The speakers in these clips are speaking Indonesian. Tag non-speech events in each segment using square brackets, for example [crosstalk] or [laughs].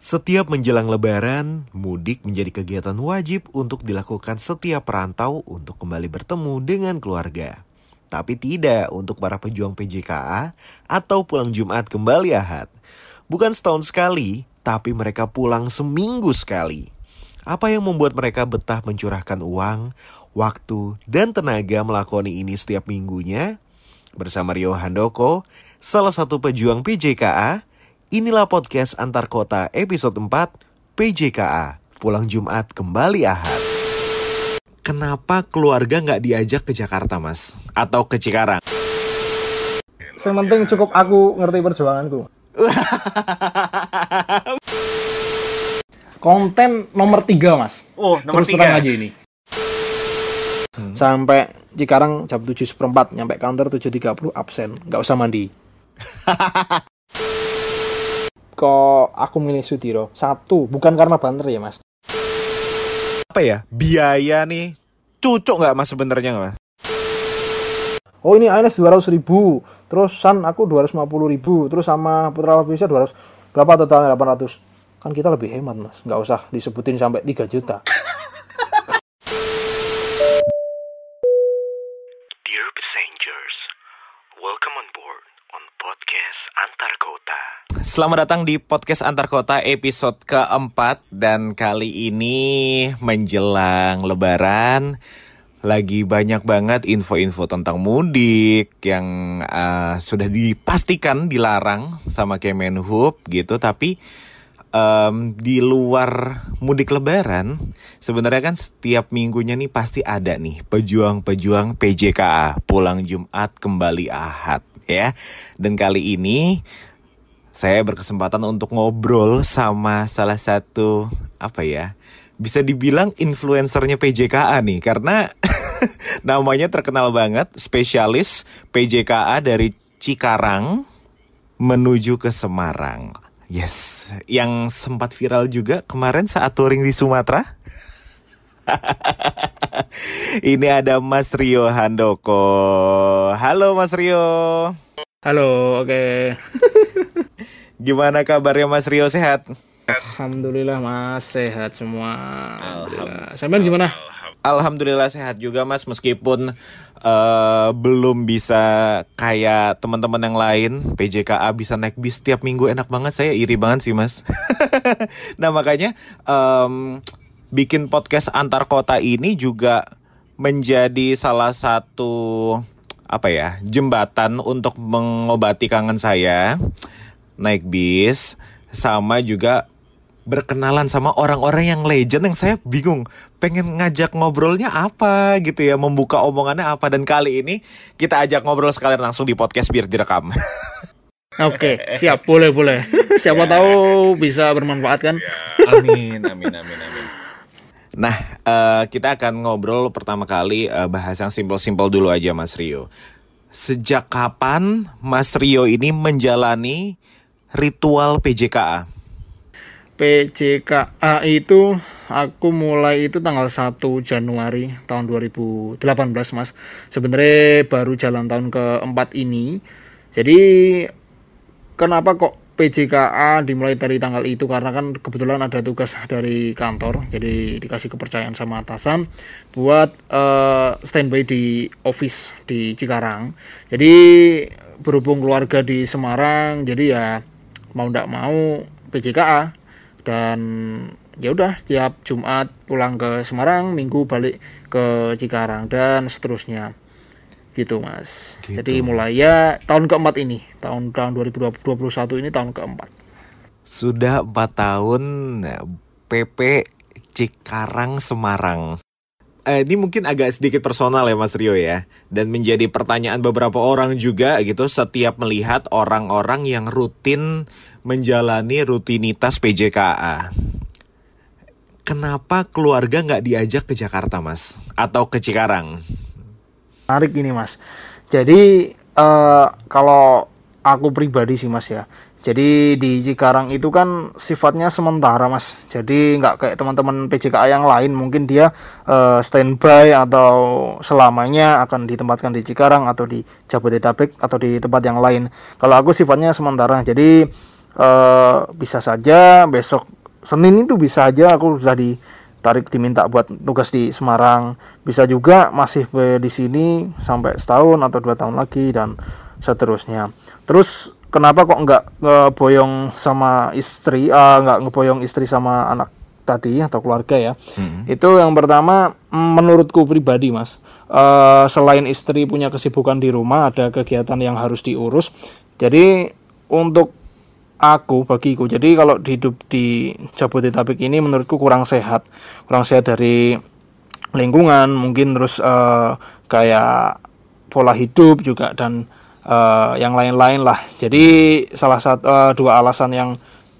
Setiap menjelang lebaran, mudik menjadi kegiatan wajib untuk dilakukan setiap perantau untuk kembali bertemu dengan keluarga. Tapi tidak untuk para pejuang PJKA atau pulang Jumat kembali Ahad. Bukan setahun sekali, tapi mereka pulang seminggu sekali. Apa yang membuat mereka betah mencurahkan uang, waktu, dan tenaga melakoni ini setiap minggunya? Bersama Rio Handoko, salah satu pejuang PJKA, Inilah podcast antar kota episode 4 PJKA Pulang Jumat kembali Ahad. Kenapa keluarga nggak diajak ke Jakarta mas? Atau ke Cikarang? Yang penting cukup aku ngerti perjuanganku. [laughs] Konten nomor 3 mas. Oh nomor Terus aja ini. Sampai Cikarang jam 7 seperempat Nyampe kantor 7.30 absen. Nggak usah mandi [laughs] kok aku milih Sudiro? Satu bukan karena banter ya mas. Apa ya? Biaya nih cucuk nggak mas sebenarnya mas? Oh ini ANS dua ratus ribu. Terus San aku dua ratus lima puluh ribu. Terus sama Putra Bisa dua ratus berapa totalnya? delapan ratus. Kan kita lebih hemat mas. Nggak usah disebutin sampai 3 juta Selamat datang di podcast antar kota episode keempat. Dan kali ini menjelang Lebaran lagi banyak banget info-info tentang mudik yang uh, sudah dipastikan dilarang sama Kemenhub gitu. Tapi um, di luar mudik lebaran sebenarnya kan setiap minggunya nih pasti ada nih pejuang-pejuang PJKA pulang Jumat kembali Ahad ya. Dan kali ini saya berkesempatan untuk ngobrol sama salah satu apa ya bisa dibilang influencernya PJKA nih karena [laughs] namanya terkenal banget spesialis PJKA dari Cikarang menuju ke Semarang. Yes, yang sempat viral juga kemarin saat touring di Sumatera. [laughs] Ini ada Mas Rio Handoko. Halo Mas Rio. halo oke [laughs] Gimana kabarnya Mas Rio? Sehat? alhamdulillah mas. Sehat semua. Alhamdulillah. Sampean gimana? Alhamdulillah sehat juga Mas meskipun eh, belum bisa kayak teman-teman yang lain. PJKA bisa naik bis tiap minggu. Enak banget. Saya iri banget sih Mas. [laughs] nah makanya em, bikin podcast antar kota ini juga menjadi salah satu apa ya jembatan untuk mengobati kangen saya naik bis sama juga berkenalan sama orang-orang yang legend yang saya bingung pengen ngajak ngobrolnya apa gitu ya membuka omongannya apa. Dan kali ini kita ajak ngobrol sekalian langsung di podcast biar direkam. [laughs] Oke siap boleh boleh. [laughs] Siapa tahu bisa bermanfaat kan? Amin amin amin amin. Nah eh, kita akan ngobrol pertama kali eh, bahas yang simpel-simpel dulu aja Mas Rio. Sejak kapan Mas Rio ini menjalani ritual PJKA PJKA itu aku mulai itu tanggal 1 Januari tahun 2018 mas. Sebenarnya baru jalan tahun keempat ini. Jadi kenapa kok PJKA dimulai dari tanggal itu? Karena kan kebetulan ada tugas dari kantor jadi dikasih kepercayaan sama atasan buat uh, standby di office di Cikarang. Jadi berhubung keluarga di Semarang jadi ya mau ndak mau PJKA dan ya udah tiap Jumat pulang ke Semarang, Minggu balik ke Cikarang dan seterusnya. Gitu, Mas. Gitu. Jadi mulai ya tahun keempat ini, tahun tahun 2021 ini tahun keempat. Sudah 4 tahun PP Cikarang Semarang. Eh, ini mungkin agak sedikit personal ya Mas Rio ya Dan menjadi pertanyaan beberapa orang juga gitu Setiap melihat orang-orang yang rutin menjalani rutinitas PJKA Kenapa keluarga nggak diajak ke Jakarta Mas? Atau ke Cikarang? Menarik ini, Mas. Jadi eh kalau aku pribadi sih Mas ya. Jadi di Cikarang itu kan sifatnya sementara mas. Jadi nggak kayak teman-teman PJKA yang lain mungkin dia uh, standby atau selamanya akan ditempatkan di Cikarang atau di Jabodetabek atau di tempat yang lain. Kalau aku sifatnya sementara. Jadi uh, bisa saja besok Senin itu bisa aja aku sudah ditarik diminta buat tugas di Semarang. Bisa juga masih di sini sampai setahun atau dua tahun lagi dan seterusnya. Terus kenapa kok nggak ngeboyong sama istri uh, nggak ngeboyong istri sama anak tadi atau keluarga ya? Hmm. itu yang pertama menurutku pribadi mas uh, selain istri punya kesibukan di rumah ada kegiatan yang harus diurus. Jadi untuk aku bagiku. Jadi kalau hidup di Jabodetabek ini menurutku kurang sehat. Kurang sehat dari lingkungan mungkin terus uh, kayak pola hidup juga dan uh, yang lain-lain lah. Jadi salah satu uh, dua alasan yang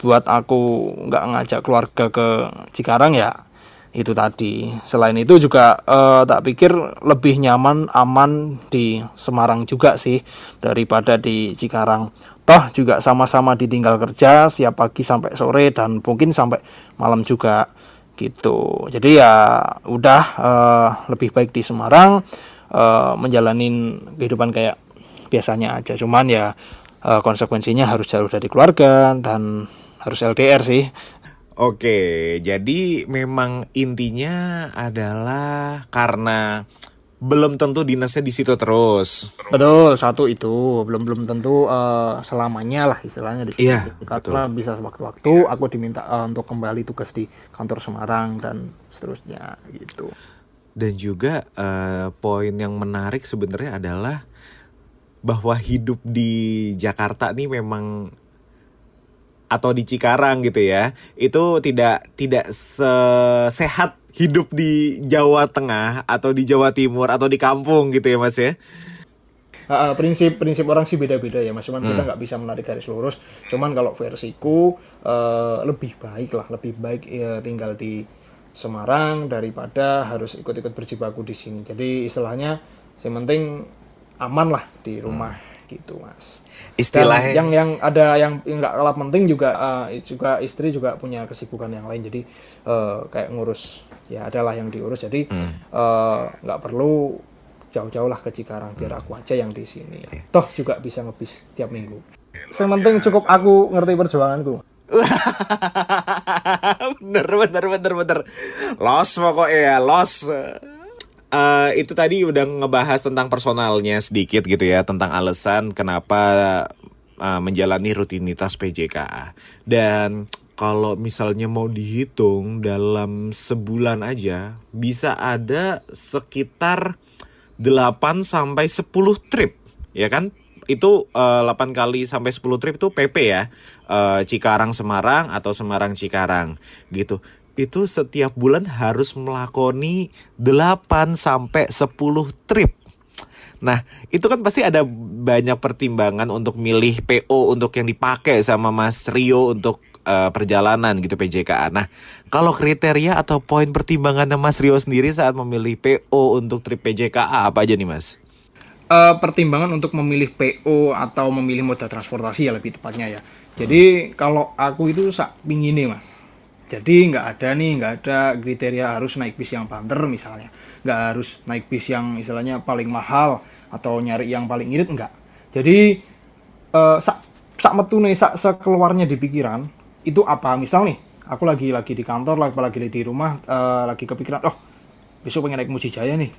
buat aku nggak ngajak keluarga ke Cikarang ya itu tadi. Selain itu juga uh, tak pikir lebih nyaman aman di Semarang juga sih daripada di Cikarang. Toh juga sama-sama ditinggal kerja setiap pagi sampai sore dan mungkin sampai malam juga gitu. Jadi ya udah uh, lebih baik di Semarang uh, menjalanin kehidupan kayak biasanya aja. Cuman ya uh, konsekuensinya harus jauh dari keluarga dan harus LDR sih Oke, jadi memang intinya adalah karena belum tentu dinasnya di situ terus. Betul, satu itu belum belum tentu uh, selamanya lah istilahnya di situ. Iya, Karena betul. bisa sewaktu-waktu aku diminta uh, untuk kembali tugas di kantor Semarang dan seterusnya gitu. Dan juga uh, poin yang menarik sebenarnya adalah bahwa hidup di Jakarta nih memang atau di Cikarang gitu ya itu tidak tidak sehat hidup di Jawa Tengah atau di Jawa Timur atau di kampung gitu ya Mas ya. Uh, prinsip prinsip orang sih beda-beda ya mas cuman hmm. kita nggak bisa menarik garis lurus cuman kalau versiku uh, lebih baik lah lebih baik ya, tinggal di Semarang daripada harus ikut-ikut berjibaku di sini jadi istilahnya yang penting aman lah di rumah hmm. gitu mas istilahnya yang yang ada yang nggak kalah penting juga uh, juga istri juga punya kesibukan yang lain. Jadi uh, kayak ngurus ya adalah yang diurus. Jadi hmm. eh, nggak hmm. uh, perlu jauh-jauh lah ke Cikarang biar aku aja yang di sini. Ya. toh juga bisa ngebis tiap minggu. Sementing cukup aku ngerti perjuanganku. [laughs] Bener bener bener bener. Los pokoknya ya los uh, itu tadi udah ngebahas tentang personalnya sedikit gitu ya tentang alasan kenapa uh, menjalani rutinitas PJKA dan kalau misalnya mau dihitung dalam sebulan aja bisa ada sekitar 8 sampai 10 trip ya kan? Itu uh, eh, 8 kali sampai 10 trip itu PP ya uh, Cikarang Semarang atau Semarang Cikarang gitu itu setiap bulan harus melakoni 8 sampai 10 trip Nah, itu kan pasti ada banyak pertimbangan untuk milih PO untuk yang dipakai sama Mas Rio untuk uh, perjalanan gitu PJKA. Nah, kalau kriteria atau poin pertimbangan Mas Rio sendiri saat memilih PO untuk trip PJKA apa aja nih Mas? Uh, pertimbangan untuk memilih PO atau memilih moda transportasi ya lebih tepatnya ya. Jadi hmm. kalau aku itu sak pingin nih mas. Jadi nggak ada nih, nggak ada kriteria harus naik bis yang banter misalnya. Nggak harus naik bis yang istilahnya paling mahal atau nyari yang paling irit nggak. Jadi uh, sak sak metu nih, sak sekeluarnya di pikiran itu apa misal nih aku lagi lagi di kantor lagi lagi di rumah uh, lagi kepikiran oh besok pengen naik Mujijaya nih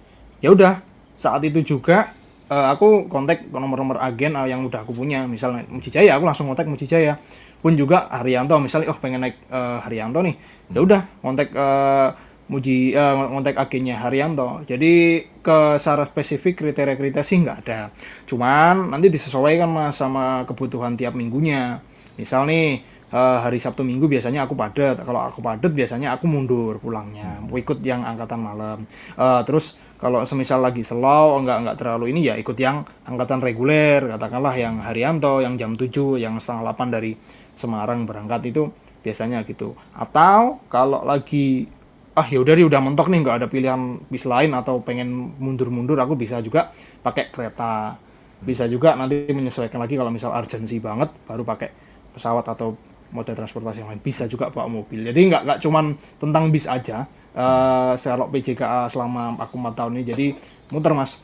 ya udah saat itu juga uh, aku kontak nomor-nomor agen yang udah aku punya misalnya Mujijaya aku langsung kontak Mujijaya pun juga Haryanto misalnya oh pengen naik uh, Haryanto nih. Ya udah kontak uh, Muji uh, kontak agennya Haryanto. Jadi ke secara spesifik kriteria-kriteria sih nggak ada. Cuman nanti disesuaikan mas sama kebutuhan tiap minggunya. Misal nih uh, hari Sabtu Minggu biasanya aku padat. Kalau aku padat biasanya aku mundur pulangnya, ikut yang angkatan malam. Uh, terus kalau semisal lagi slow, enggak enggak terlalu ini ya ikut yang angkatan reguler, katakanlah yang Haryanto yang jam 7, yang setengah 8 dari Semarang berangkat itu biasanya gitu. Atau kalau lagi ah ya udah udah mentok nih nggak ada pilihan bis lain atau pengen mundur-mundur aku bisa juga pakai kereta bisa juga nanti menyesuaikan lagi kalau misal urgensi banget baru pakai pesawat atau moda transportasi yang lain. Bisa juga bawa mobil. Jadi nggak nggak cuman tentang bis aja uh, selok PJKA selama aku empat tahun ini. Jadi muter mas.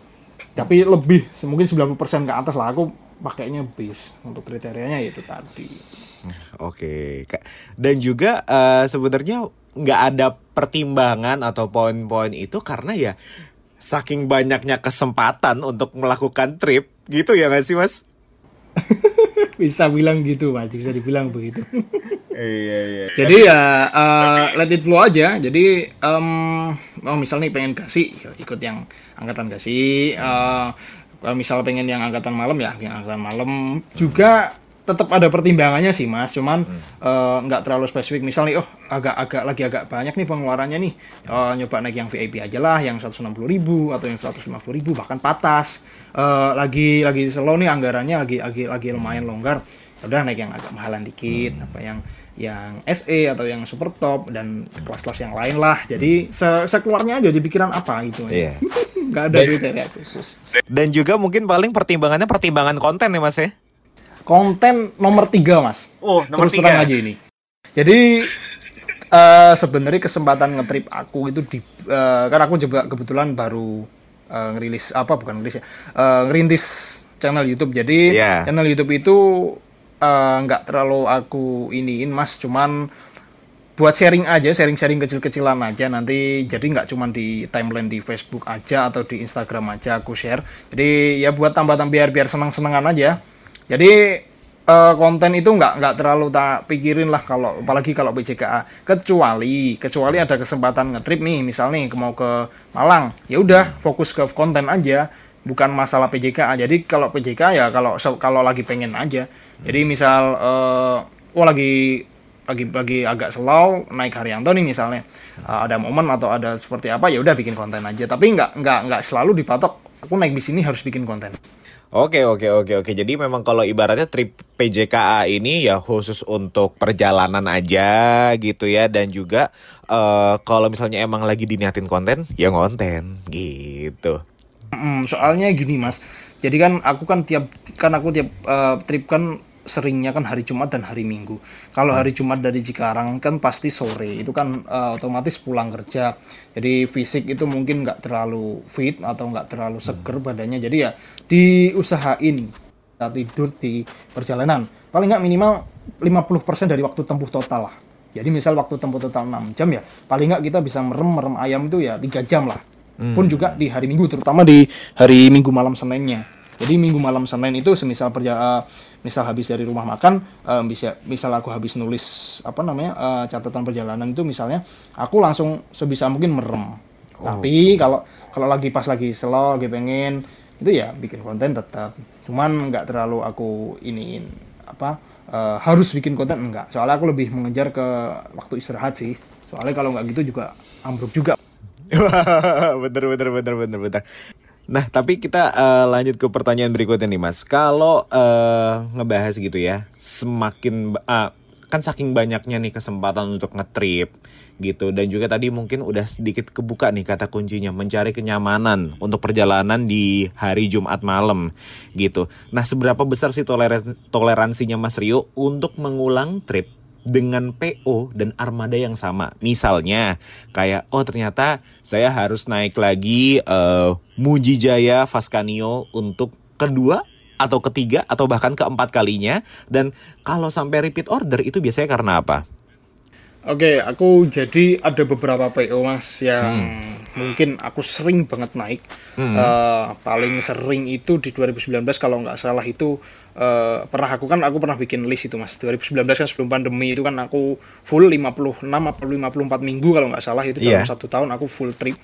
Tapi lebih mungkin 90% ke atas lah. Aku pakainya bis untuk kriterianya itu tadi. Oke, Kak. Dan juga uh, sebenarnya nggak ada pertimbangan atau poin-poin itu karena ya saking banyaknya kesempatan untuk melakukan trip gitu ya nggak sih mas? [laughs] [laughs] bisa bilang gitu mas, bisa dibilang begitu. [laughs] iya iya. Jadi ya uh, let it flow aja. Jadi um, oh misalnya pengen kasih ya ikut yang angkatan kasih. Uh, kalau misal pengen yang angkatan malam ya yang angkatan malam juga tetap ada pertimbangannya sih mas. Cuman hmm. uh, nggak terlalu spesifik. Misalnya oh agak-agak lagi agak banyak nih pengeluarannya nih. Uh, nyoba naik yang VIP aja lah yang 160 ribu atau yang 150 ribu bahkan patas. Uh, lagi lagi slow nih anggarannya lagi lagi lagi lumayan longgar. Ya udah naik yang agak mahalan dikit hmm. apa yang yang SE atau yang super top dan kelas-kelas yang lain lah. Jadi se sekeluarnya aja di pikiran apa gitu. Yeah. [laughs] nggak ada kriteria khusus. dan juga mungkin paling pertimbangannya pertimbangan konten ya mas ya konten nomor tiga mas. Oh nomor Terus tiga. aja ini. Jadi uh, sebenarnya kesempatan ngetrip aku itu di uh, kan aku juga kebetulan baru uh, ngerilis apa bukan ngerilis ya uh, ngerintis channel YouTube. Jadi yeah. channel YouTube itu nggak uh, terlalu aku iniin mas. Cuman buat sharing aja sharing-sharing kecil-kecilan aja. Nanti jadi nggak cuma di timeline di Facebook aja atau di Instagram aja aku share. Jadi ya buat tambah-tambah biar biar senang-senangan aja jadi uh, konten itu nggak nggak terlalu tak pikirin lah kalau apalagi kalau BJKA kecuali kecuali ada kesempatan ngetrip nih misalnya mau ke Malang. Ya udah fokus ke konten aja bukan masalah PJKA jadi kalau PJKA ya kalau kalau lagi pengen aja. Jadi misal uh, oh lagi lagi lagi agak slow naik Haryanto nih misalnya. Uh, ada momen atau ada seperti apa ya udah bikin konten aja. Tapi nggak nggak nggak selalu dipatok aku naik bis ini harus bikin konten Oke oke oke oke. Jadi memang kalau ibaratnya trip PJKA ini ya khusus untuk perjalanan aja gitu ya dan juga uh, kalau misalnya emang lagi diniatin konten ya konten gitu. Mm, soalnya gini mas, jadi kan aku kan tiap kan aku tiap uh, trip kan seringnya kan hari Jumat dan hari Minggu. Kalau hari Jumat dari Cikarang kan pasti sore, itu kan uh, otomatis pulang kerja. Jadi fisik itu mungkin nggak terlalu fit atau nggak terlalu seger badannya. Jadi ya diusahain saat tidur di perjalanan. Paling nggak minimal 50% dari waktu tempuh total lah. Jadi misal waktu tempuh total 6 jam ya, paling nggak kita bisa merem-merem ayam itu ya 3 jam lah. Hmm. Pun juga di hari Minggu, terutama di hari Minggu malam Seninnya jadi minggu malam Senin itu semisal perja uh, misal habis dari rumah makan uh, bisa misal aku habis nulis apa namanya uh, catatan perjalanan itu misalnya aku langsung sebisa mungkin merem. Oh. Tapi kalau kalau lagi pas lagi slow lagi pengen itu ya bikin konten tetap. Cuman nggak terlalu aku iniin apa uh, harus bikin konten enggak. Soalnya aku lebih mengejar ke waktu istirahat sih. Soalnya kalau nggak gitu juga ambruk juga. [laughs] bener bener bener bener bener. Nah, tapi kita uh, lanjut ke pertanyaan berikutnya nih, Mas. Kalau uh, ngebahas gitu ya, semakin uh, kan saking banyaknya nih kesempatan untuk ngetrip gitu dan juga tadi mungkin udah sedikit kebuka nih kata kuncinya mencari kenyamanan untuk perjalanan di hari Jumat malam gitu. Nah, seberapa besar sih toleransinya Mas Rio untuk mengulang trip dengan PO dan armada yang sama. Misalnya kayak oh ternyata saya harus naik lagi uh, Mujijaya Vascanio untuk kedua atau ketiga atau bahkan keempat kalinya dan kalau sampai repeat order itu biasanya karena apa? Oke, aku jadi ada beberapa PO mas yang hmm. mungkin aku sering banget naik. Hmm. Uh, paling sering itu di 2019 kalau nggak salah itu uh, pernah aku kan aku pernah bikin list itu mas 2019 kan sebelum pandemi itu kan aku full 56 atau 54 minggu kalau nggak salah itu dalam yeah. satu tahun aku full trip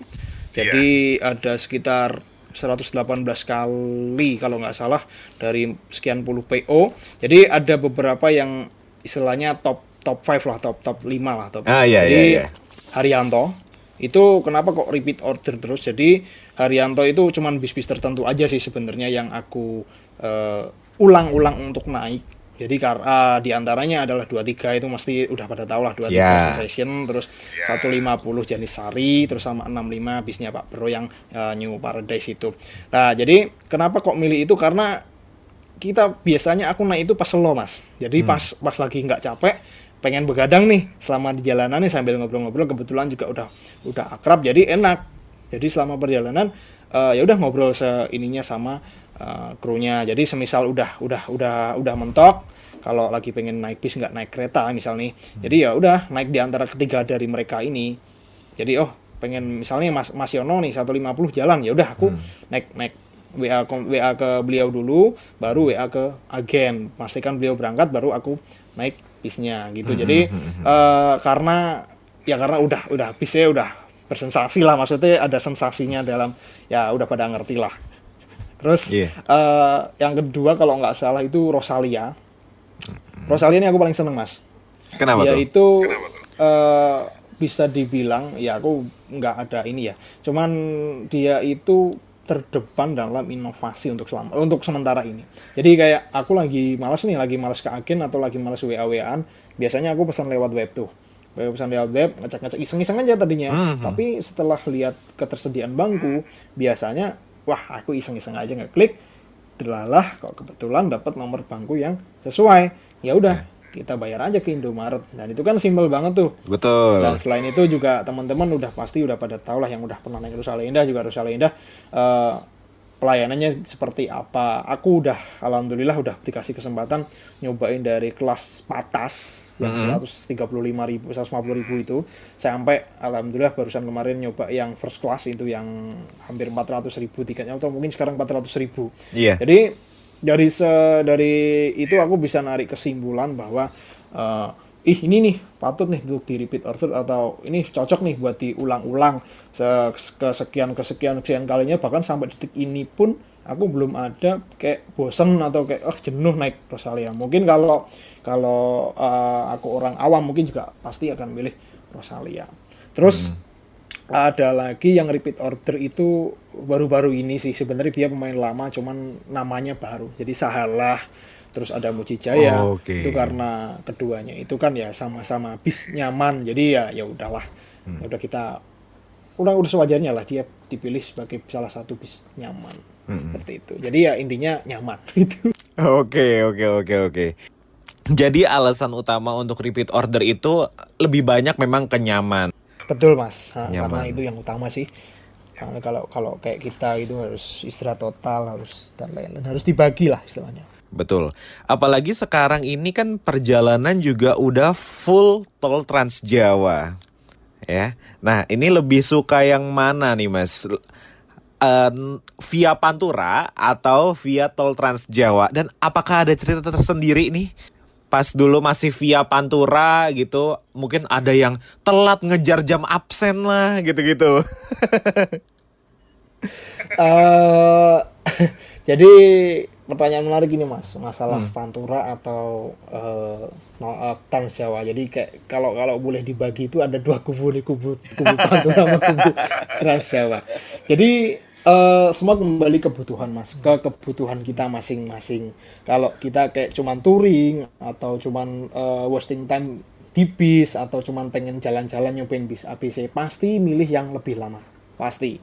jadi yeah. ada sekitar 118 kali kalau nggak salah dari sekian puluh PO jadi ada beberapa yang istilahnya top top 5 lah top top 5 lah top ah, iya, jadi iya, iya. Haryanto itu kenapa kok repeat order terus jadi Haryanto itu cuman bis-bis tertentu aja sih sebenarnya yang aku uh, ulang-ulang untuk naik jadi karena uh, di antaranya adalah dua tiga itu mesti udah pada tahu lah dua tiga yeah. session terus ya. satu lima puluh jenis sari terus sama enam lima bisnya Pak Bro yang uh, New Paradise itu nah jadi kenapa kok milih itu karena kita biasanya aku naik itu pas slow mas jadi hmm. pas pas lagi nggak capek pengen begadang nih selama di jalanan nih sambil ngobrol-ngobrol kebetulan juga udah udah akrab jadi enak jadi selama perjalanan uh, ya udah ngobrol seininya sama uh, krunya. Jadi semisal udah udah udah udah mentok kalau lagi pengen naik bis nggak naik kereta misal nih. Jadi ya udah naik di antara ketiga dari mereka ini. Jadi oh pengen misalnya Mas Mas Yono nih 150 jalan ya udah aku hmm. naik naik WA WA ke beliau dulu baru WA ke agen. Pastikan beliau berangkat baru aku naik bisnya gitu. Hmm. jadi uh, karena ya karena udah udah bisnya udah bersensasi lah maksudnya ada sensasinya dalam ya udah pada ngerti lah terus yeah. Iya. uh, yang kedua kalau nggak salah itu Rosalia Rosalia ini aku paling seneng mas. Kenapa dia tuh? itu uh, bisa dibilang ya aku nggak ada ini ya. Cuman dia itu terdepan dalam inovasi untuk selama untuk sementara ini. Jadi kayak aku lagi malas nih, lagi malas ke agen atau lagi malas WA WAan, biasanya aku pesan lewat web tuh. Pesan lewat web, ngecek-ngecek iseng-iseng aja tadinya. Mm -hmm. Tapi setelah lihat ketersediaan bangku, biasanya wah aku iseng-iseng aja ngeklik, delalah kok kebetulan dapat nomor bangku yang sesuai. Ya udah kita bayar aja ke Indomaret. Dan itu kan simpel banget tuh. Betul. Dan selain itu juga teman-teman udah pasti udah pada tahu lah yang udah pernah naik Rusa Indah juga Rusa Indah uh, pelayanannya seperti apa aku udah alhamdulillah udah dikasih kesempatan nyobain dari kelas patas yang seratus tiga puluh lima ribu, seratus lima puluh ribu itu sampai alhamdulillah barusan kemarin nyoba yang first class itu yang hampir empat ratus ribu tiketnya atau mungkin sekarang empat ratus ribu. Iya. Yeah. Jadi dari se dari itu aku bisa narik kesimpulan bahwa uh, ih ini nih patut nih untuk di repeat order atau ini cocok nih buat diulang-ulang se kesekian kesekian kesekian kalinya. Bahkan sampai detik ini pun aku belum ada kayak bosen atau kayak oh jenuh naik Rosalia. Mungkin kalau kalau uh, aku orang awam mungkin juga pasti akan milih Rosalia. Terus hmm. ada lagi yang repeat order itu baru-baru ini sih. Sebenarnya dia pemain lama cuman namanya baru. Jadi Sahalah terus ada Mujijaya. Oh, okay. itu karena keduanya itu kan ya sama-sama bis nyaman. Jadi ya ya udahlah. Hmm. Ya udah kita udah udah sewajarnya lah dia dipilih sebagai salah satu bis nyaman. Hmm. seperti itu. Jadi ya intinya nyaman. [laughs] Itu oke oke oke oke. Jadi alasan utama untuk repeat order itu lebih banyak memang kenyaman. Betul mas, nah, karena itu yang utama sih. Karena kalau kalau kayak kita itu harus istirahat total, harus dan lain-lain, harus dibagi lah istilahnya. Betul. Apalagi sekarang ini kan perjalanan juga udah full tol Trans Jawa. Ya. Nah, ini lebih suka yang mana nih, Mas? Uh, via Pantura atau via tol Trans Jawa dan apakah ada cerita tersendiri nih pas dulu masih via Pantura gitu, mungkin ada yang telat ngejar jam absen lah gitu-gitu. uh, [laughs] [laughs] jadi pertanyaan menarik ini mas, masalah hmm. Pantura atau uh, uh, Trans Jawa. Jadi kayak kalau kalau boleh dibagi itu ada dua kubu di kubu kubu Pantura sama kubu Trans Jawa. Jadi Uh, semua kembali kebutuhan mas ke kebutuhan kita masing-masing kalau kita kayak cuman touring atau cuman uh, wasting time di bis atau cuman pengen jalan-jalan nyobain bis ABC pasti milih yang lebih lama pasti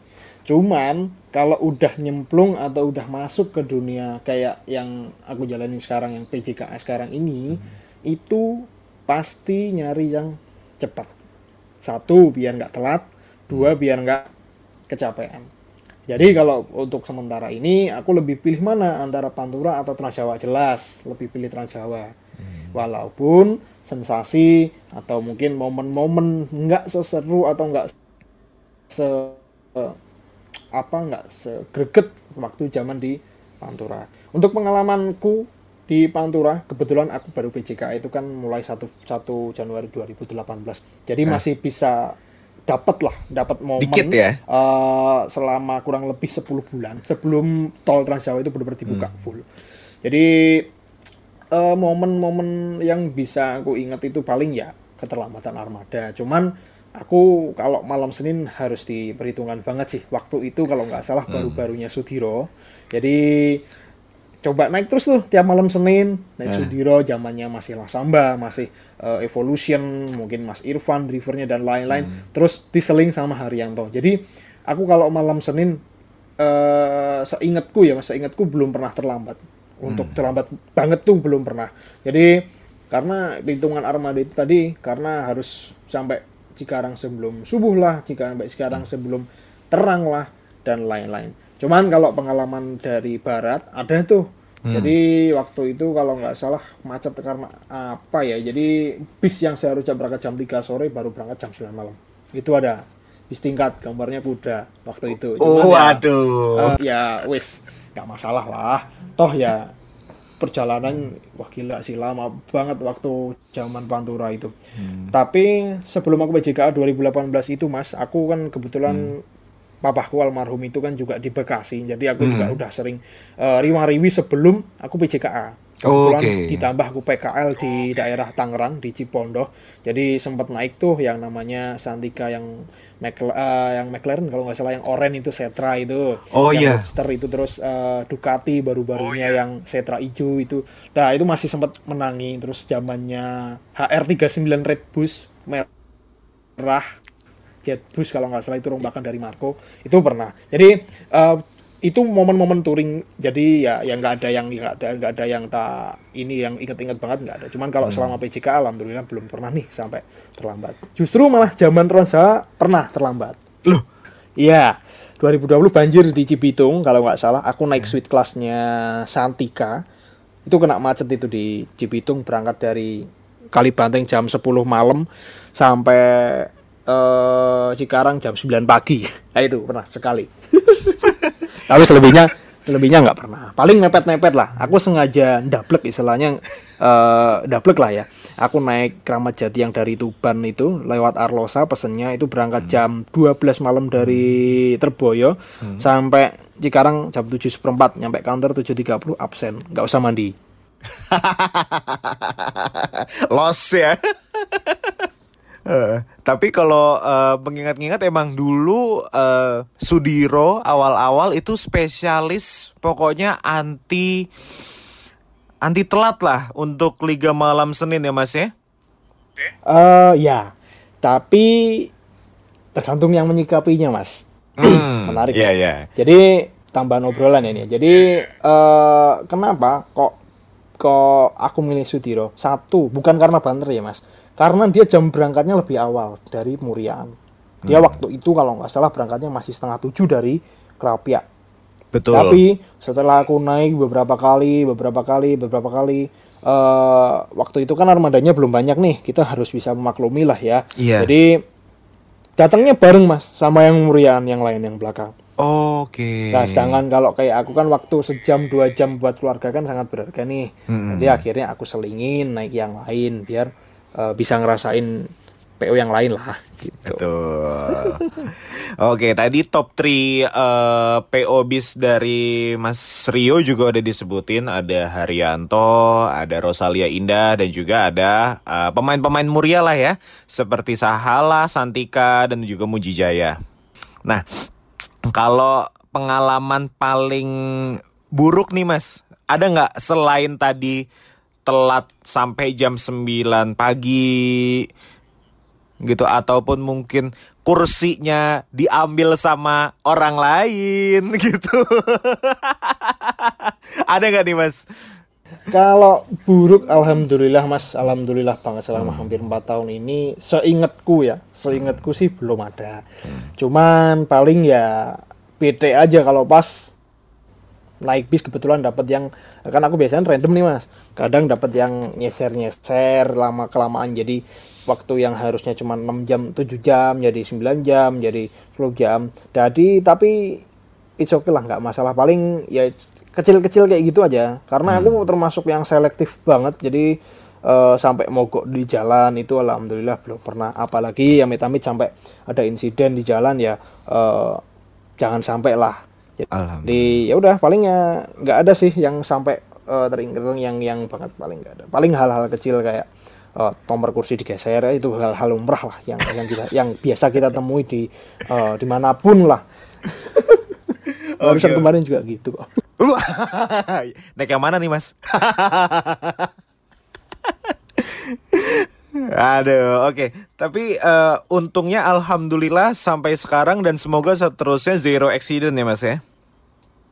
cuman kalau udah nyemplung atau udah masuk ke dunia kayak yang aku jalanin sekarang yang PJKS sekarang ini hmm. itu pasti nyari yang cepat satu biar nggak telat dua biar nggak kecapean jadi kalau untuk sementara ini aku lebih pilih mana antara Pantura atau Transjawa jelas lebih pilih Transjawa. Hmm. Walaupun sensasi atau mungkin momen-momen nggak seseru atau nggak se apa nggak segreget waktu zaman di Pantura. Untuk pengalamanku di Pantura, kebetulan aku baru PJK itu kan mulai 1, 1 Januari 2018. Jadi nah. masih bisa dapat lah dapat momen Dikit ya? uh, selama kurang lebih 10 bulan sebelum tol Trans Jawa itu benar-benar dibuka hmm. full jadi momen eh, momen-momen yang bisa aku ingat itu paling ya keterlambatan armada cuman aku kalau malam Senin harus diperhitungkan banget sih waktu itu kalau nggak salah hmm. baru-barunya Sudiro jadi coba naik terus tuh tiap malam Senin naik hmm. Sudiro zamannya masih Lasamba masih uh, Evolution mungkin Mas Irfan drivernya dan lain-lain hmm. terus diseling sama Haryanto jadi aku kalau malam Senin uh, seingatku ya mas seingatku belum pernah terlambat untuk hmm. terlambat banget tuh belum pernah jadi karena hitungan armada itu tadi karena harus sampai Cikarang sebelum subuh lah jika sampai sekarang hmm. sebelum terang lah dan lain-lain Cuman kalau pengalaman dari barat ada tuh. Hmm. Jadi waktu itu kalau nggak salah macet karena apa ya? Jadi bis yang seharusnya berangkat jam 3 sore baru berangkat jam 9 malam. Itu ada bis tingkat gambarnya kuda waktu itu. Cuman Oh, ya, aduh. eh, ya wis nggak masalah lah. Toh ya perjalanan wah gila sih lama banget waktu zaman Pantura itu. Tapi sebelum aku PJKA 2018 itu Mas, aku kan kebetulan papaku almarhum itu kan juga di Bekasi. Jadi aku juga udah sering eh, riwa-riwi sebelum aku PJKA. Kebetulan Oke. ditambah aku PKL di daerah Tangerang di Cipondoh. Jadi sempat naik tuh yang namanya Santika yang Mcla- eh, yang McLaren kalau nggak salah yang oranye itu Setra itu. Oh, yang iya. Roadster itu terus eh, Ducati baru-barunya yang Setra hijau itu. Nah, itu masih sempat menangi terus zamannya HR39 Red Bus merah Jet Bus kalau nggak salah itu rombakan dari Marco itu pernah. Jadi eh, itu momen-momen touring jadi ya yang nggak ada yang nggak ada nggak ada yang tak ini yang inget-inget banget nggak ada. Cuman kalau selama PJK alhamdulillah belum pernah nih sampai terlambat. Justru malah zaman Transa pernah terlambat. Loh, Iya, 2020 banjir di Cibitung kalau nggak salah. Aku naik suite kelasnya Santika. Itu kena macet itu di Cibitung berangkat dari Kalibanteng jam 10 malam sampai eh, Cikarang jam 9 pagi. [laughs] Nah, itu pernah sekali. [laughs] Tapi selebihnya selebihnya nggak pernah. Paling mepet-mepet lah. Aku sengaja ndablek istilahnya eh ndablek lah ya. Aku naik Kramat Jati yang dari Tuban itu lewat Arlosa pesennya itu berangkat jam 12 malam dari Terboyo sampai Cikarang jam 7 seperempat nyampe kantor 7.30 absen nggak usah mandi [laughs] Los ya. Eh, tapi kalau eh, mengingat-ingat emang dulu eh, Sudiro awal-awal itu spesialis pokoknya anti anti telat lah untuk Liga Malam Senin ya Mas ya. eh ya tapi tergantung yang menyikapinya mas Hmm, [clears throat] Menarik Iya ya. iya. Jadi tambahan obrolan ini. Jadi eh, kenapa kok kok aku milih Sudiro? Satu, bukan karena banter ya mas, karena dia jam berangkatnya lebih awal dari Murian. Dia waktu itu kalau nggak salah berangkatnya masih setengah tujuh dari Krapia. Betul. Tapi setelah aku naik beberapa kali, beberapa kali, beberapa kali, eh waktu itu kan armadanya belum banyak nih, kita harus bisa memaklumi lah ya. Iya. Jadi datangnya bareng mas sama yang Murian yang lain yang belakang. Oke. Nah, sedangkan kalau kayak aku kan waktu sejam dua jam buat keluarga kan sangat berharga nih. Jadi akhirnya aku selingin naik yang lain biar eh, bisa ngerasain PO yang lain lah gitu. Betul. Oke, tadi top 3 eh, PO bis dari Mas Rio juga udah disebutin. Ada Haryanto, ada Rosalia Indah, dan juga ada eh, pemain-pemain muria lah ya. Seperti Sahala, Santika, dan juga Mujijaya. Nah, kalau pengalaman paling buruk nih Mas, ada nggak selain tadi telat sampai jam 9 pagi gitu ataupun mungkin kursinya diambil sama orang lain [laughs] gitu. Ada nggak nih mas? Kalau buruk alhamdulillah Mas, alhamdulillah banget selama hampir 4 tahun ini seingatku ya, seingatku sih belum ada. Cuman paling ya PT aja kalau pas naik bis kebetulan dapat yang kan aku biasanya random nih Mas. Kadang dapat yang nyeser-nyeser lama kelamaan. Jadi waktu yang harusnya cuma 6 jam 7 jam jadi 9 jam jadi 10 jam. Jadi tapi it's okay lah nggak masalah. Paling ya kecil-kecil kayak gitu aja. Karena aku termasuk yang selektif banget. Jadi eh, sampai mogok di jalan itu alhamdulillah belum pernah. Apalagi ya amit-amit sampai ada insiden di jalan ya eh, jangan sampai lah jadi Alhamdulillah. ya udah paling ya nggak ada sih yang sampai eh, teringat yang yang banget paling nggak ada paling hal-hal kecil kayak eh, nomor kursi digeser itu hal-hal lumrah lah yang yang kita yang biasa kita temui di eh, di mana pun lah [laughs] barusan kemarin juga gitu kok [laughs] Naik yang mana nih mas? [laughs] Aduh, oke. Tapi eh, untungnya alhamdulillah sampai sekarang dan semoga seterusnya zero accident ya mas ya.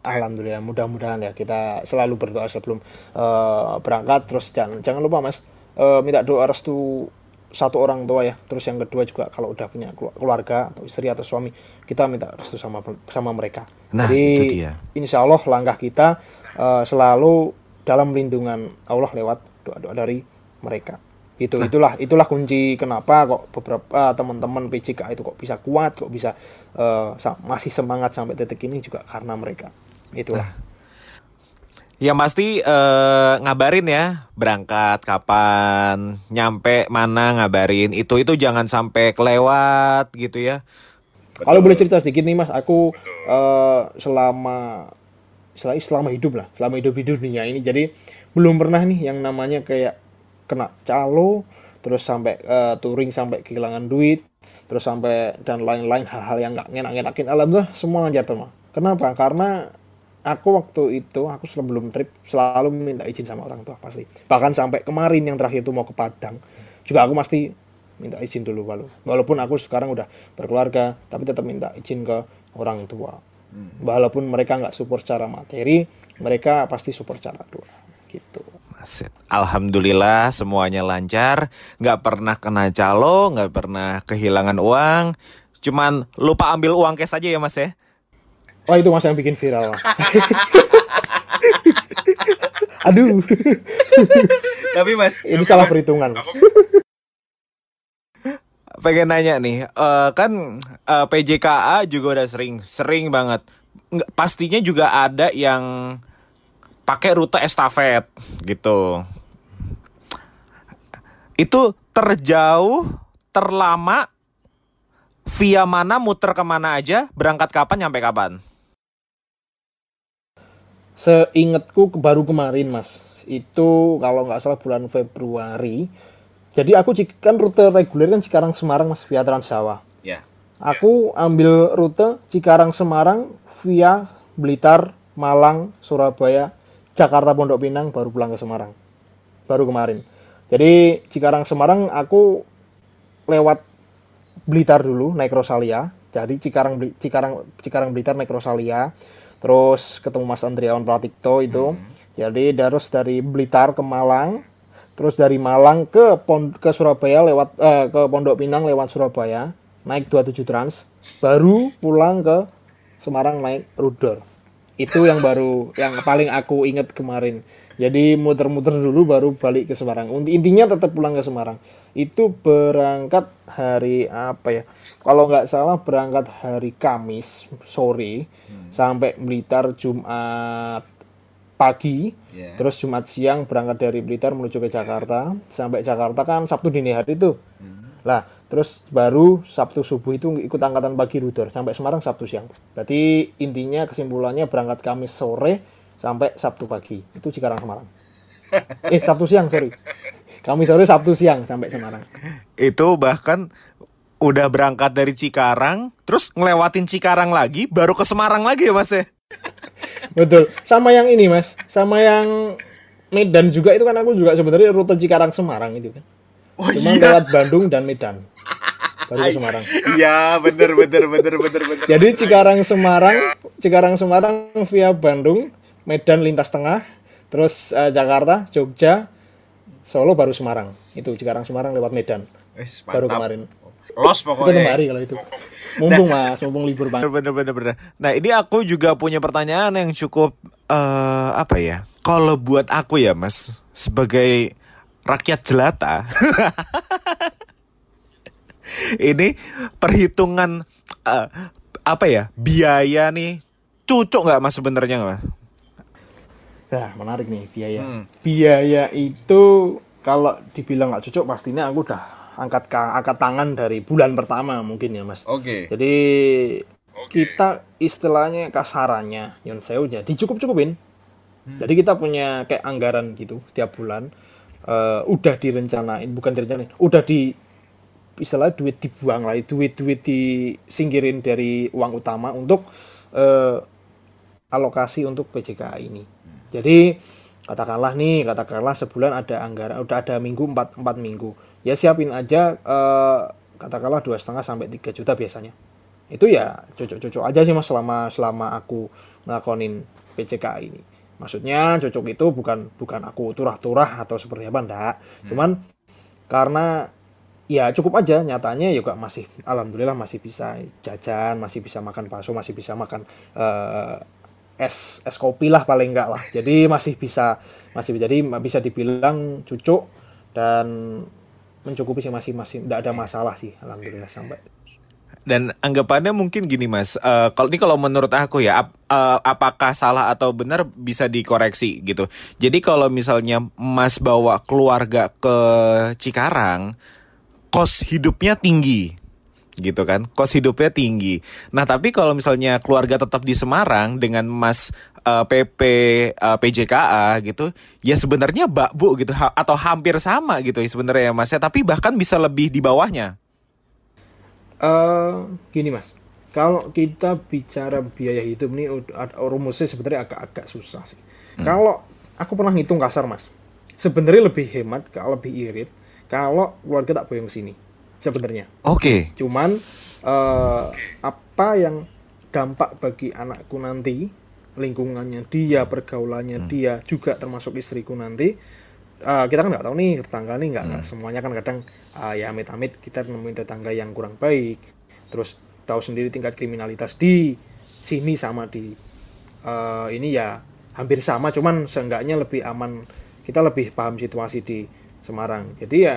Alhamdulillah mudah-mudahan ya kita selalu berdoa sebelum eh, berangkat. Terus jangan jangan lupa mas eh, minta doa restu satu orang tua ya. Terus yang kedua juga kalau udah punya keluarga atau istri atau suami kita minta restu sama sama mereka. Nah, jadi itu dia. insya Allah langkah kita uh, selalu dalam lindungan Allah lewat doa-doa dari mereka. Itu nah. itulah itulah kunci kenapa kok beberapa uh, teman-teman PJK itu kok bisa kuat kok bisa uh, masih semangat sampai detik ini juga karena mereka itulah nah. Yang pasti uh, ngabarin ya berangkat kapan, nyampe mana ngabarin. Itu itu jangan sampai kelewat gitu ya. Kalau boleh cerita sedikit nih mas, aku uh, selama selama hidup lah, selama hidup di dunia ini, jadi belum pernah nih yang namanya kayak kena calo terus sampai uh, touring sampai kehilangan duit terus sampai dan lain-lain hal-hal yang nggak ngenak-ngenakin alhamdulillah semua lancar teman kenapa karena aku waktu itu aku sebelum trip selalu minta izin sama orang tua pasti bahkan sampai kemarin yang terakhir itu mau ke Padang juga aku pasti minta izin dulu walaupun aku sekarang udah berkeluarga tapi tetap minta izin ke orang tua hmm. walaupun mereka nggak support secara materi mereka pasti support secara doa gitu Aset. Alhamdulillah semuanya lancar, nggak pernah kena calo, nggak pernah kehilangan uang, cuman lupa ambil uang cash aja ya mas ya. Oh itu mas yang bikin viral mas. [laughs] Aduh. Tapi mas. Ini salah mas, perhitungan. Mas. Pengen nanya nih, uh, kan uh, eh, PJKA juga udah sering, sering banget. Nggak, pastinya juga ada yang pakai rute estafet gitu. Itu terjauh, terlama, via mana, muter ke mana aja, berangkat kapan, nyampe kapan? Seingatku baru kemarin mas, itu kalau nggak salah bulan Februari. Jadi aku kan rute reguler kan Cikarang Semarang mas via Trans Jawa. Ya. Aku ambil rute Cikarang Semarang via Blitar, Malang, Surabaya, Jakarta Pondok Pinang baru pulang ke Semarang baru kemarin jadi Cikarang Semarang aku lewat Blitar dulu naik Rosalia jadi Cikarang Cikarang Cikarang Blitar naik Rosalia terus ketemu Mas Andriawan Pratikto itu. Hmm. jadi terus dari Blitar ke Malang terus dari Malang ke Pond ke Surabaya lewat eh, ke Pondok Pinang lewat Surabaya naik 27 Trans baru pulang ke Semarang naik Rudor. Itu yang baru yang paling aku ingat kemarin. Jadi muter-muter dulu baru balik ke Semarang. Intinya tetap pulang ke Semarang. Itu berangkat hari apa ya? Kalau nggak salah berangkat hari Kamis sore. Hmm. Sampai Blitar Jumat pagi yeah. terus Jumat siang berangkat dari Blitar menuju ke Jakarta. Sampai Jakarta kan Sabtu dini hari itu hmm. lah terus baru Sabtu subuh itu ikut angkatan pagi rudor sampai Semarang Sabtu siang. Berarti intinya kesimpulannya berangkat Kamis sore sampai Sabtu pagi. Itu Cikarang Semarang. [laughs] Eh Sabtu siang sorry. Kamis sore Sabtu siang sampai Semarang. Itu bahkan udah berangkat dari Cikarang terus ngelewatin Cikarang lagi baru ke Semarang lagi ya mas ya betul sama yang ini mas sama yang Medan juga itu kan aku juga sebenarnya rute Cikarang Semarang itu kan Oh, Cuma iya. lewat Bandung dan Medan. Baru ke Semarang. Iya, bener bener bener bener bener. Jadi Cikarang Semarang, Cikarang Semarang via Bandung, Medan lintas tengah, terus uh, Jakarta, Jogja, Solo baru Semarang. Itu Cikarang Semarang lewat Medan. Wis, baru kemarin. Los pokoknya. Itu hari kalau itu. Mumpung nah, Mas, mumpung libur banget. Bener bener bener. Nah, ini aku juga punya pertanyaan yang cukup uh, apa ya? Kalau buat aku ya, Mas, sebagai rakyat jelata. [laughs] ini perhitungan uh, apa ya biaya nih cucuk nggak mas sebenarnya mas? Nah menarik nih biaya. Hmm. Biaya itu kalau dibilang nggak cucuk pastinya aku udah angkat angkat tangan dari bulan pertama mungkin ya mas. Oke. Okay. Jadi okay. kita istilahnya kasarannya yon seunya dicukup cukupin. Hmm. Jadi kita punya kayak anggaran gitu tiap bulan uh, udah direncanain bukan direncanain udah di istilah duit dibuang lah duit duit disingkirin dari uang utama untuk uh, alokasi untuk PJK ini jadi katakanlah nih katakanlah sebulan ada anggaran udah ada minggu empat empat minggu ya siapin aja uh, katakanlah dua setengah sampai tiga juta biasanya. Itu ya cocok-cocok aja sih mas selama selama aku ngelakonin PCK ini. Maksudnya cocok itu bukan bukan aku turah-turah atau seperti apa ndak. Hmm. cuman karena ya cukup aja nyatanya juga masih alhamdulillah masih bisa jajan masih bisa makan bakso masih bisa makan uh, es es kopi lah paling enggak lah. Jadi masih bisa masih jadi bisa dibilang cucu dan mencukupi sih masih masih tidak ada masalah sih alhamdulillah sampai dan anggapannya mungkin gini mas, uh, kalau ini kalau menurut aku ya, ap, uh, apakah salah atau benar bisa dikoreksi gitu. Jadi kalau misalnya mas bawa keluarga ke Cikarang, kos hidupnya tinggi, gitu kan? Kos hidupnya tinggi. Nah tapi kalau misalnya keluarga tetap di Semarang dengan mas uh, PP uh, PJKA gitu, ya sebenarnya mbak bu gitu ha atau hampir sama gitu ya sebenarnya mas ya. Tapi bahkan bisa lebih di bawahnya uh, gini mas kalau kita bicara biaya hidup ini rumusnya sebenarnya agak-agak susah sih hmm. kalau aku pernah ngitung kasar mas sebenarnya lebih hemat kalau lebih irit kalau keluarga tak boyong sini sebenarnya oke okay. cuman uh, apa yang dampak bagi anakku nanti lingkungannya dia pergaulannya hmm. dia juga termasuk istriku nanti uh, kita kan nggak tahu nih tetangga nih nggak hmm. semuanya kan kadang uh, ya amit-amit kita nemuin tetangga yang kurang baik terus tahu sendiri tingkat kriminalitas di sini sama di uh, ini ya hampir sama cuman seenggaknya lebih aman kita lebih paham situasi di Semarang jadi ya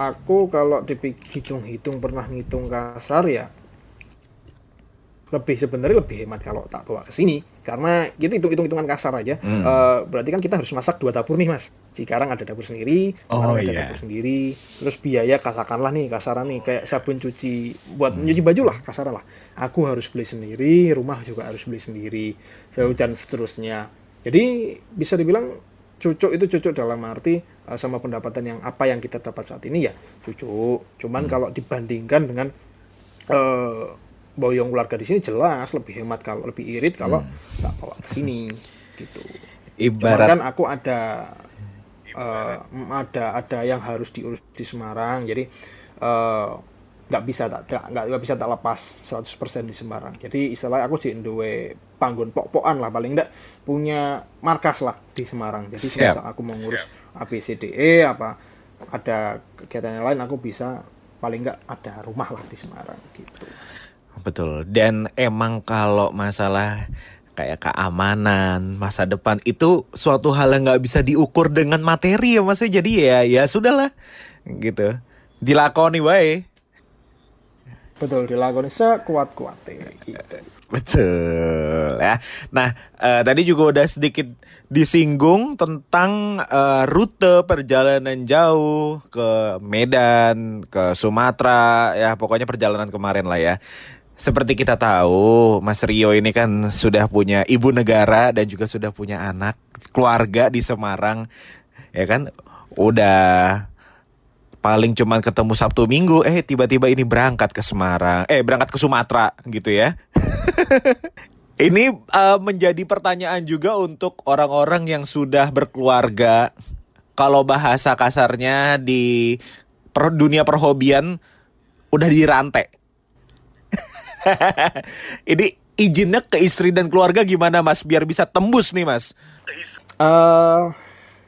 aku kalau dihitung-hitung pernah ngitung kasar ya lebih sebenarnya lebih hemat kalau tak bawa ke sini. Karena kita hitung hitung hitungan kasar aja. Hmm. uh, berarti kan kita harus masak dua dapur nih mas. Sekarang ada dapur sendiri oh, ada iya. dapur sendiri. Terus biaya katakanlah nih kasaran nih kayak sabun cuci buat hmm. nyuci baju lah kasaran lah. Aku harus beli sendiri rumah juga harus beli sendiri dan seterusnya. Jadi bisa dibilang cucuk itu cucuk dalam arti uh, sama pendapatan yang apa yang kita dapat saat ini ya cucuk cuman hmm. kalau dibandingkan dengan uh, boyong keluarga di sini jelas lebih hemat kalau lebih irit kalau hmm. tak bawa ke sini gitu. Ibarat Cuman kan aku ada uh, ada ada yang harus diurus di Semarang jadi uh, nggak bisa tak nggak bisa tak lepas 100% di Semarang jadi istilahnya aku sih duwe panggon pok-pokan lah paling enggak punya markas lah di Semarang jadi Siap. aku mau ngurus ABCDE apa ada kegiatan yang lain aku bisa paling enggak ada rumah lah di Semarang gitu Betul. Dan emang kalau masalah kayak keamanan masa depan itu suatu hal yang nggak bisa diukur dengan materi ya mas jadi ya ya sudahlah gitu dilakoni wae betul dilakoni sekuat kuatnya gitu. Betul ya nah uh, tadi juga udah sedikit disinggung tentang uh, rute perjalanan jauh ke Medan ke Sumatera ya pokoknya perjalanan kemarin lah ya seperti kita tahu, Mas Rio ini kan sudah punya ibu negara dan juga sudah punya anak, keluarga di Semarang. Ya kan? Udah paling cuman ketemu Sabtu Minggu, eh tiba-tiba ini berangkat ke Semarang, eh berangkat ke Sumatera gitu ya. [laughs] ini uh, menjadi pertanyaan juga untuk orang-orang yang sudah berkeluarga. Kalau bahasa kasarnya di per, dunia perhobian udah dirantai [laughs] Ini izinnya ke istri dan keluarga gimana mas biar bisa tembus nih mas? Uh,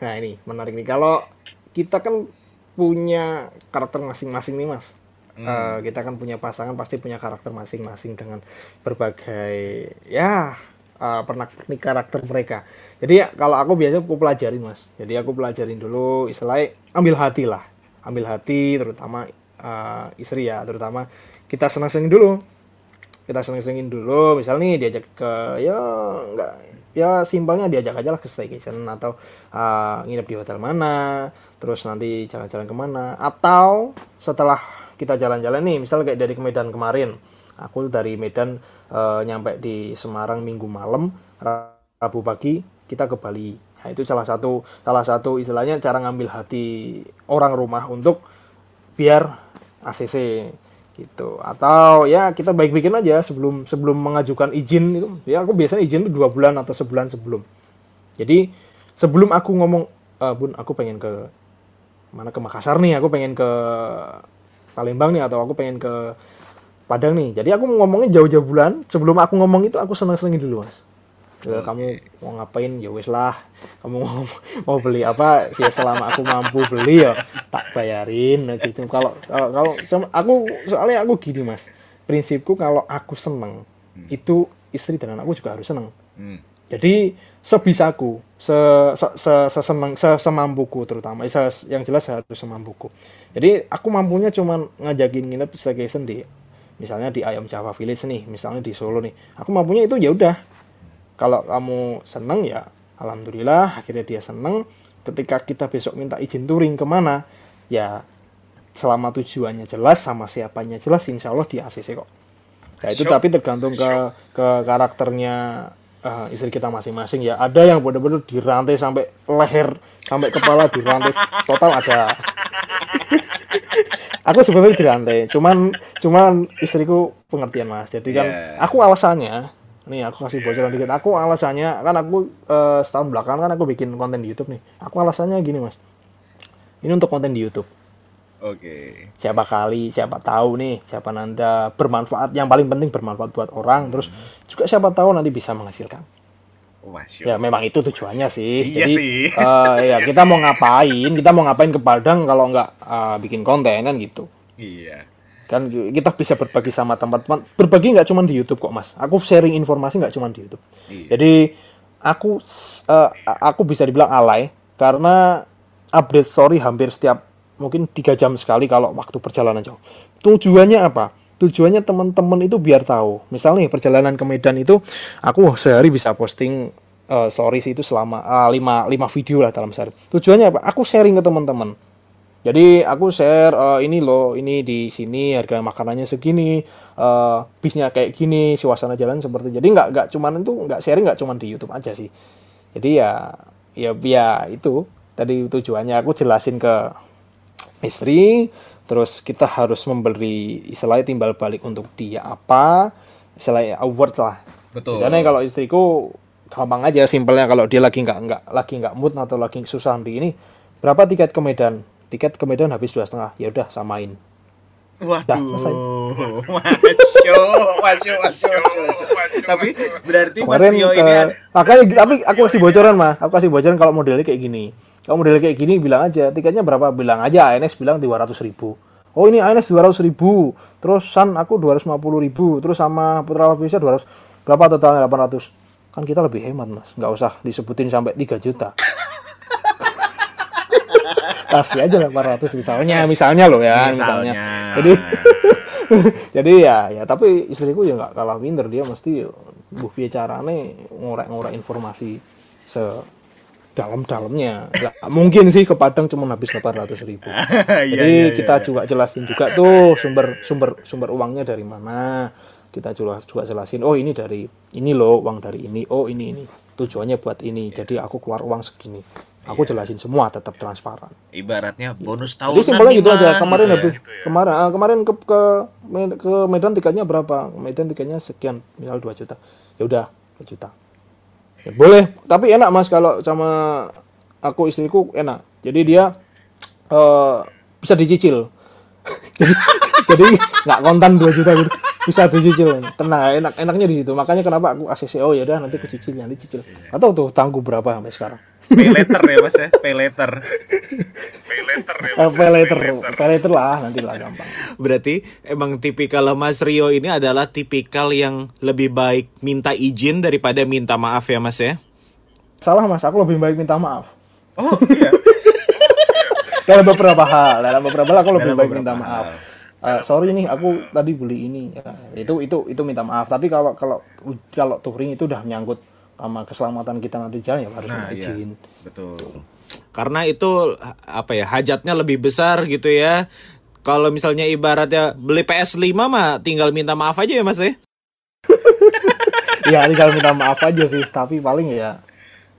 nah ini menarik nih kalau kita kan punya karakter masing-masing nih mas. Hmm. Uh, kita kan punya pasangan pasti punya karakter masing-masing dengan berbagai ya uh, pernak-pernik karakter mereka. Jadi ya, kalau aku biasanya aku pelajarin mas. Jadi aku pelajarin dulu istilahnya ambil hati lah, ambil hati terutama uh, istri ya, terutama kita senang-senang dulu kita seneng-senengin dulu misal nih diajak ke ya enggak ya simpelnya diajak aja lah ke staycation atau uh, nginep di hotel mana terus nanti jalan-jalan ke mana atau setelah kita jalan-jalan nih. Misal kayak dari Medan kemarin aku dari Medan uh, nyampe di Semarang minggu malam Rabu pagi kita ke Bali. Nah itu salah satu salah satu istilahnya cara ngambil hati orang rumah untuk biar ACC gitu. Atau ya kita baik-baikin aja sebelum sebelum mengajukan izin itu. Ya aku biasanya izin itu dua bulan atau sebulan sebelum. Jadi sebelum aku ngomong e, bun aku pengen ke mana ke Makassar nih aku pengen ke Palembang nih atau aku pengen ke Padang nih. Jadi aku ngomongnya jauh-jauh bulan. Sebelum aku ngomong itu aku seneng-senengin dulu mas. Kalau kamu mau ngapain? Ya wes lah. Kamu mau, [laughs] mau beli apa? Sih selama aku mampu beli ya tak bayarin nah gitu. Kalau kalau aku soalnya aku gini mas. Prinsipku kalau aku seneng itu istri dan anakku juga harus seneng. Hmm. jadi sebisaku se, se, se, seseneng se, semampuku terutama. Se- yang jelas harus semampuku jadi aku mampunya cuman ngajakin nginep staycation di misalnya di ayam Java Village nih misalnya di Solo nih. Aku mampunya itu ya udah. Kalau kamu seneng ya alhamdulillah akhirnya dia seneng. Ketika kita besok minta izin touring ke mana ya selama tujuannya jelas sama siapanya jelas insya Allah di ACC kok. Ya itu tapi tergantung ke ke karakternya eh, istri kita masing-masing ya. Ada yang bener-bener dirantai sampai leher sampai kepala dirantai. Total ada [laughs] aku sebenarnya dirantai cuman cuman istriku pengertian mas. Jadi kan Yeah. aku alasannya nih aku kasih bocoran dikit aku alasannya kan aku eh, setahun belakangan kan aku bikin konten di YouTube nih. Aku alasannya gini mas. Ini untuk konten di YouTube. Oke. siapa kali siapa tahu nih siapa nanti bermanfaat. Yang paling penting bermanfaat buat orang terus juga siapa tahu nanti bisa menghasilkan Oh, Masya ya memang itu tujuannya sih. Iya jadi sih. eh, ya kita mau ngapain? Kita mau ngapain ke Padang kalau nggak eh, bikin konten kan gitu. Iya. kan kita bisa berbagi sama teman-teman. Berbagi nggak cuma di YouTube kok mas? Aku sharing informasi nggak cuma di YouTube. Iya. jadi aku eh, aku bisa dibilang alay karena update story hampir setiap mungkin tiga jam sekali kalau waktu perjalanan jauh. Tujuannya apa tujuannya teman-teman itu biar tahu. Misalnya perjalanan ke Medan itu aku sehari bisa posting eh, stories itu selama ah, lima lima video lah dalam sehari. Tujuannya apa? Aku sharing ke teman-teman. Jadi aku share eh, ini loh, ini di sini harga makanannya segini, eh bisnya kayak gini, suasana jalan seperti. Jadi nggak nggak cuman itu nggak sharing nggak cuman di YouTube aja sih. Jadi ya ya ya itu tadi tujuannya. Aku jelasin ke istri, terus kita harus memberi istilahnya timbal balik untuk dia apa, istilahnya award lah. Betul. Misalnya kalau istriku gampang aja simpelnya kalau dia lagi nggak nggak lagi nggak mood atau lagi susah di ini berapa tiket ke Medan tiket ke Medan habis dua setengah ya udah samain. Waduh, masyo, masyo, masyo, masyo, masyo. Tapi berarti Mas kemarin Rio ke ini kan makanya tapi aku kasih bocoran mah aku kasih bocoran kalau modelnya kayak gini kalau modelnya kayak gini bilang aja tiketnya berapa? Bilang aja ANS bilang 200 ribu. Oh ini ANS 200 ribu. Terus Sun aku 250 ribu. Terus sama Putra Bisa 200 berapa totalnya? 800 kan kita lebih hemat mas. Nggak usah disebutin sampai 3 juta. [laughs] Kasih aja 800 misalnya misalnya loh ya misalnya, Misalnya. jadi [laughs] jadi ya ya tapi istriku ya nggak kalah pinter dia mesti buh piye carane ngorek-ngorek informasi se dalam-dalamnya. Nggak mungkin sih ke Padang cuma habis 800 ribu. [laughs] Iya, jadi iya, kita iya. juga jelasin juga tuh sumber sumber sumber uangnya dari mana. Kita juga juga jelasin oh ini dari ini loh uang dari ini. Oh ini ini. Tujuannya buat ini. Jadi aku keluar uang segini. Aku jelasin semua tetap transparan. Ibaratnya bonus jadi tahunan simpelnya gitu aja. Kemarin Gitu ya. habis kemarin ah, kemarin ke ke ke Medan tiketnya berapa? Medan tiketnya sekian misal 2 juta. Ya udah 2 juta boleh. Tapi enak mas kalau sama aku istriku enak. Jadi dia eh, bisa dicicil. [laughs] Jadi nggak kontan 2 juta gitu. Bisa dicicil. Tenang enak enaknya di situ. Makanya kenapa aku ACC oh ya udah nanti aku cicil nanti cicil. Atau tuh tangguh berapa sampai sekarang Pay later ya mas ya, pay later. Eh, pay later pay later lah nanti lah gampang. Berarti emang tipikal Mas Rio ini adalah tipikal yang lebih baik minta izin daripada minta maaf ya Mas ya? salah mas. Aku lebih baik minta maaf. Oh iya. [laughs] dalam beberapa hal dalam beberapa hal aku lebih Dalam baik minta maaf. Eh, sorry nih aku tadi beli ini. Ya, itu itu itu minta maaf. Tapi kalau kalau kalau touring itu udah menyangkut sama keselamatan kita nanti jalan ya harus Nah iya, izin. Betul. Karena itu apa ya hajatnya lebih besar gitu ya. Kalau misalnya ibaratnya beli PS5 mah tinggal minta maaf aja ya Mas ya? [laughs] ya tinggal minta maaf aja sih. Tapi paling ya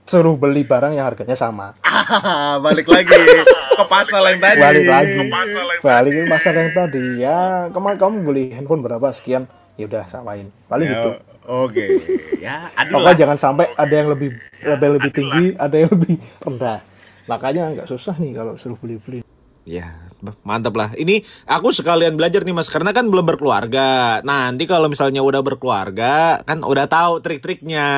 suruh beli barang yang harganya sama. Ah, balik lagi ke pasal yang tadi. balik lagi. Ke pasal yang balik ke pasar yang tadi. Ya kemarin kamu beli handphone berapa? Sekian. Ya udah samain. Paling Ya, gitu Oke, ya adil Pokoknya lah. jangan sampai ada yang lebih ada yang lebih tinggi, ada yang lebih rendah. Makanya nggak susah nih kalau suruh beli-beli. Ya, Mantap lah. Ini aku sekalian belajar nih Mas karena kan belum berkeluarga. Nah, nanti kalau misalnya udah berkeluarga kan udah tahu trik-triknya.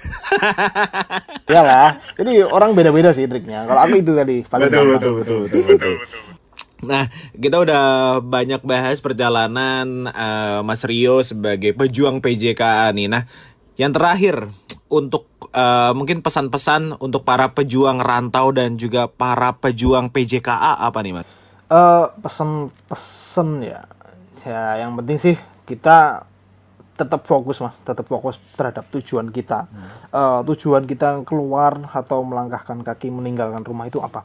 [laughs] Iyalah. Jadi orang beda-beda sih triknya. Kalau aku itu tadi paling betul, gampang. betul, betul, betul, betul, betul. [laughs] Nah, kita udah banyak bahas perjalanan eh, Mas Rio sebagai pejuang PJKA nih. Nah, yang terakhir untuk eh, mungkin pesan-pesan untuk para pejuang rantau dan juga para pejuang PJKA apa nih, Mas? Eh, pesen-pesen ya. Ya, yang penting sih kita tetap fokus mas, tetap fokus terhadap tujuan kita. Eh, tujuan kita keluar atau melangkahkan kaki meninggalkan rumah itu apa?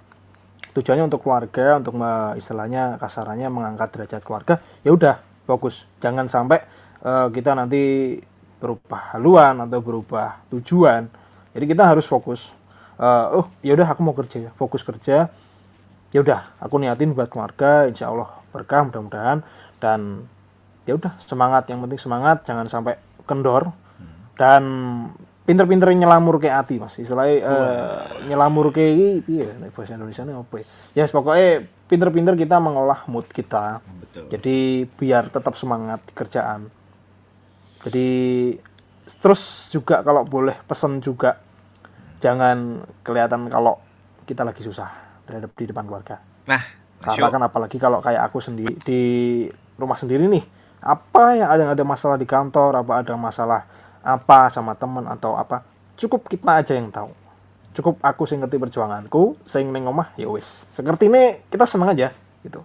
Tujuannya untuk keluarga, untuk me- istilahnya kasarannya mengangkat derajat keluarga. Ya udah, fokus. Jangan sampai eh, kita nanti berubah haluan atau berubah tujuan. Jadi kita harus fokus. Eh, oh, ya udah aku mau kerja, fokus kerja ya udah aku niatin buat keluarga insya Allah berkah mudah-mudahan dan ya udah semangat yang penting semangat jangan sampai kendor dan pinter-pinter nyelamur ke hati mas. Istilahnya eh, nyelamur ke iya bahasa Indonesia ini apa ya yes, pokoknya pinter-pinter kita mengolah mood kita. Betul. jadi biar tetap semangat di kerjaan. Jadi terus juga kalau boleh pesan juga jangan kelihatan kalau kita lagi susah terhadap di depan keluarga. Nah, karena kan apalagi kalau kayak aku sendiri di rumah sendiri nih apa yang ada ada masalah di kantor apa ada masalah apa sama temen atau apa. Cukup kita aja yang tahu. Cukup aku sing ngerti perjuanganku sing neng omah ya wis. Seperti ini kita seneng aja gitu.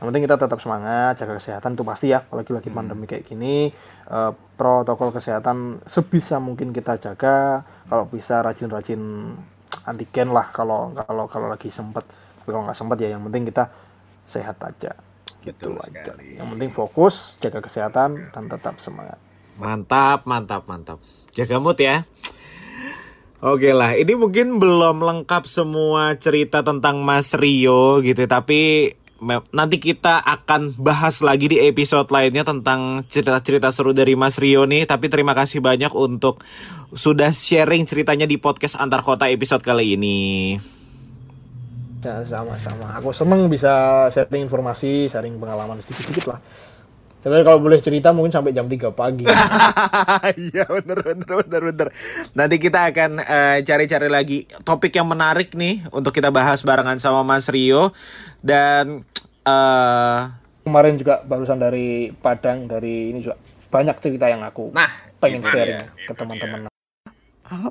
Yang penting kita tetap semangat jaga kesehatan tuh pasti ya apalagi lagi pandemi kayak gini eh, protokol kesehatan sebisa mungkin kita jaga. Kalau bisa rajin-rajin antigen lah kalau kalau kalau lagi sempet. Tapi kalau nggak sempet ya yang penting kita sehat aja. Gitu Betul aja. sekali. yang penting fokus jaga kesehatan dan tetap semangat Mantap, mantap, mantap. Jaga mood ya. Oke lah, ini mungkin belum lengkap semua cerita tentang Mas Rio gitu, tapi me- nanti kita akan bahas lagi di episode lainnya tentang cerita-cerita seru dari Mas Rio nih. Tapi terima kasih banyak untuk sudah sharing ceritanya di podcast Antar Kota episode kali ini. Ya, sama-sama aku seneng bisa sharing informasi sharing pengalaman sedikit-sedikit lah Sebenarnya kalau boleh cerita mungkin sampai jam 3 pagi. [laughs] Iya bener bener bener bener. Nanti kita akan eh, cari-cari lagi topik yang menarik nih untuk kita bahas barengan sama Mas Rio dan eh Kemarin juga barusan dari Padang dari ini juga banyak cerita yang aku Nah, pengen sharing dia, ke teman-teman.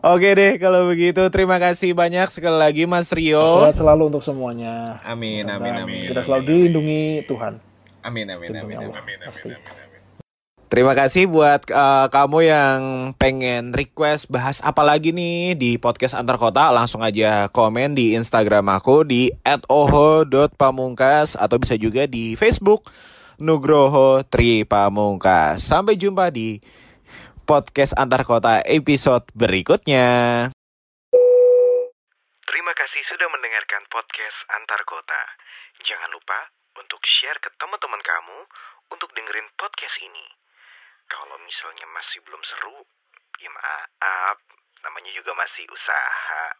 Oke deh kalau begitu terima kasih banyak sekali lagi Mas Rio. Sehat selalu untuk semuanya. Amin, amin, amin. Kita selalu dilindungi Tuhan. Amin, amin, Lindungi amin, Allah, amin, pasti. Terima kasih buat eh, kamu yang pengen request bahas apa lagi nih di podcast antar kota langsung aja komen di Instagram aku di @oho.pamungkas atau bisa juga di Facebook Nugroho Tri Pamungkas. Sampai jumpa di podcast antar kota episode berikutnya. Terima kasih sudah mendengarkan podcast Antar Kota. Jangan lupa untuk share ke teman-teman kamu untuk dengerin podcast ini. Kalau misalnya masih belum seru, ya maaf, namanya juga masih usaha.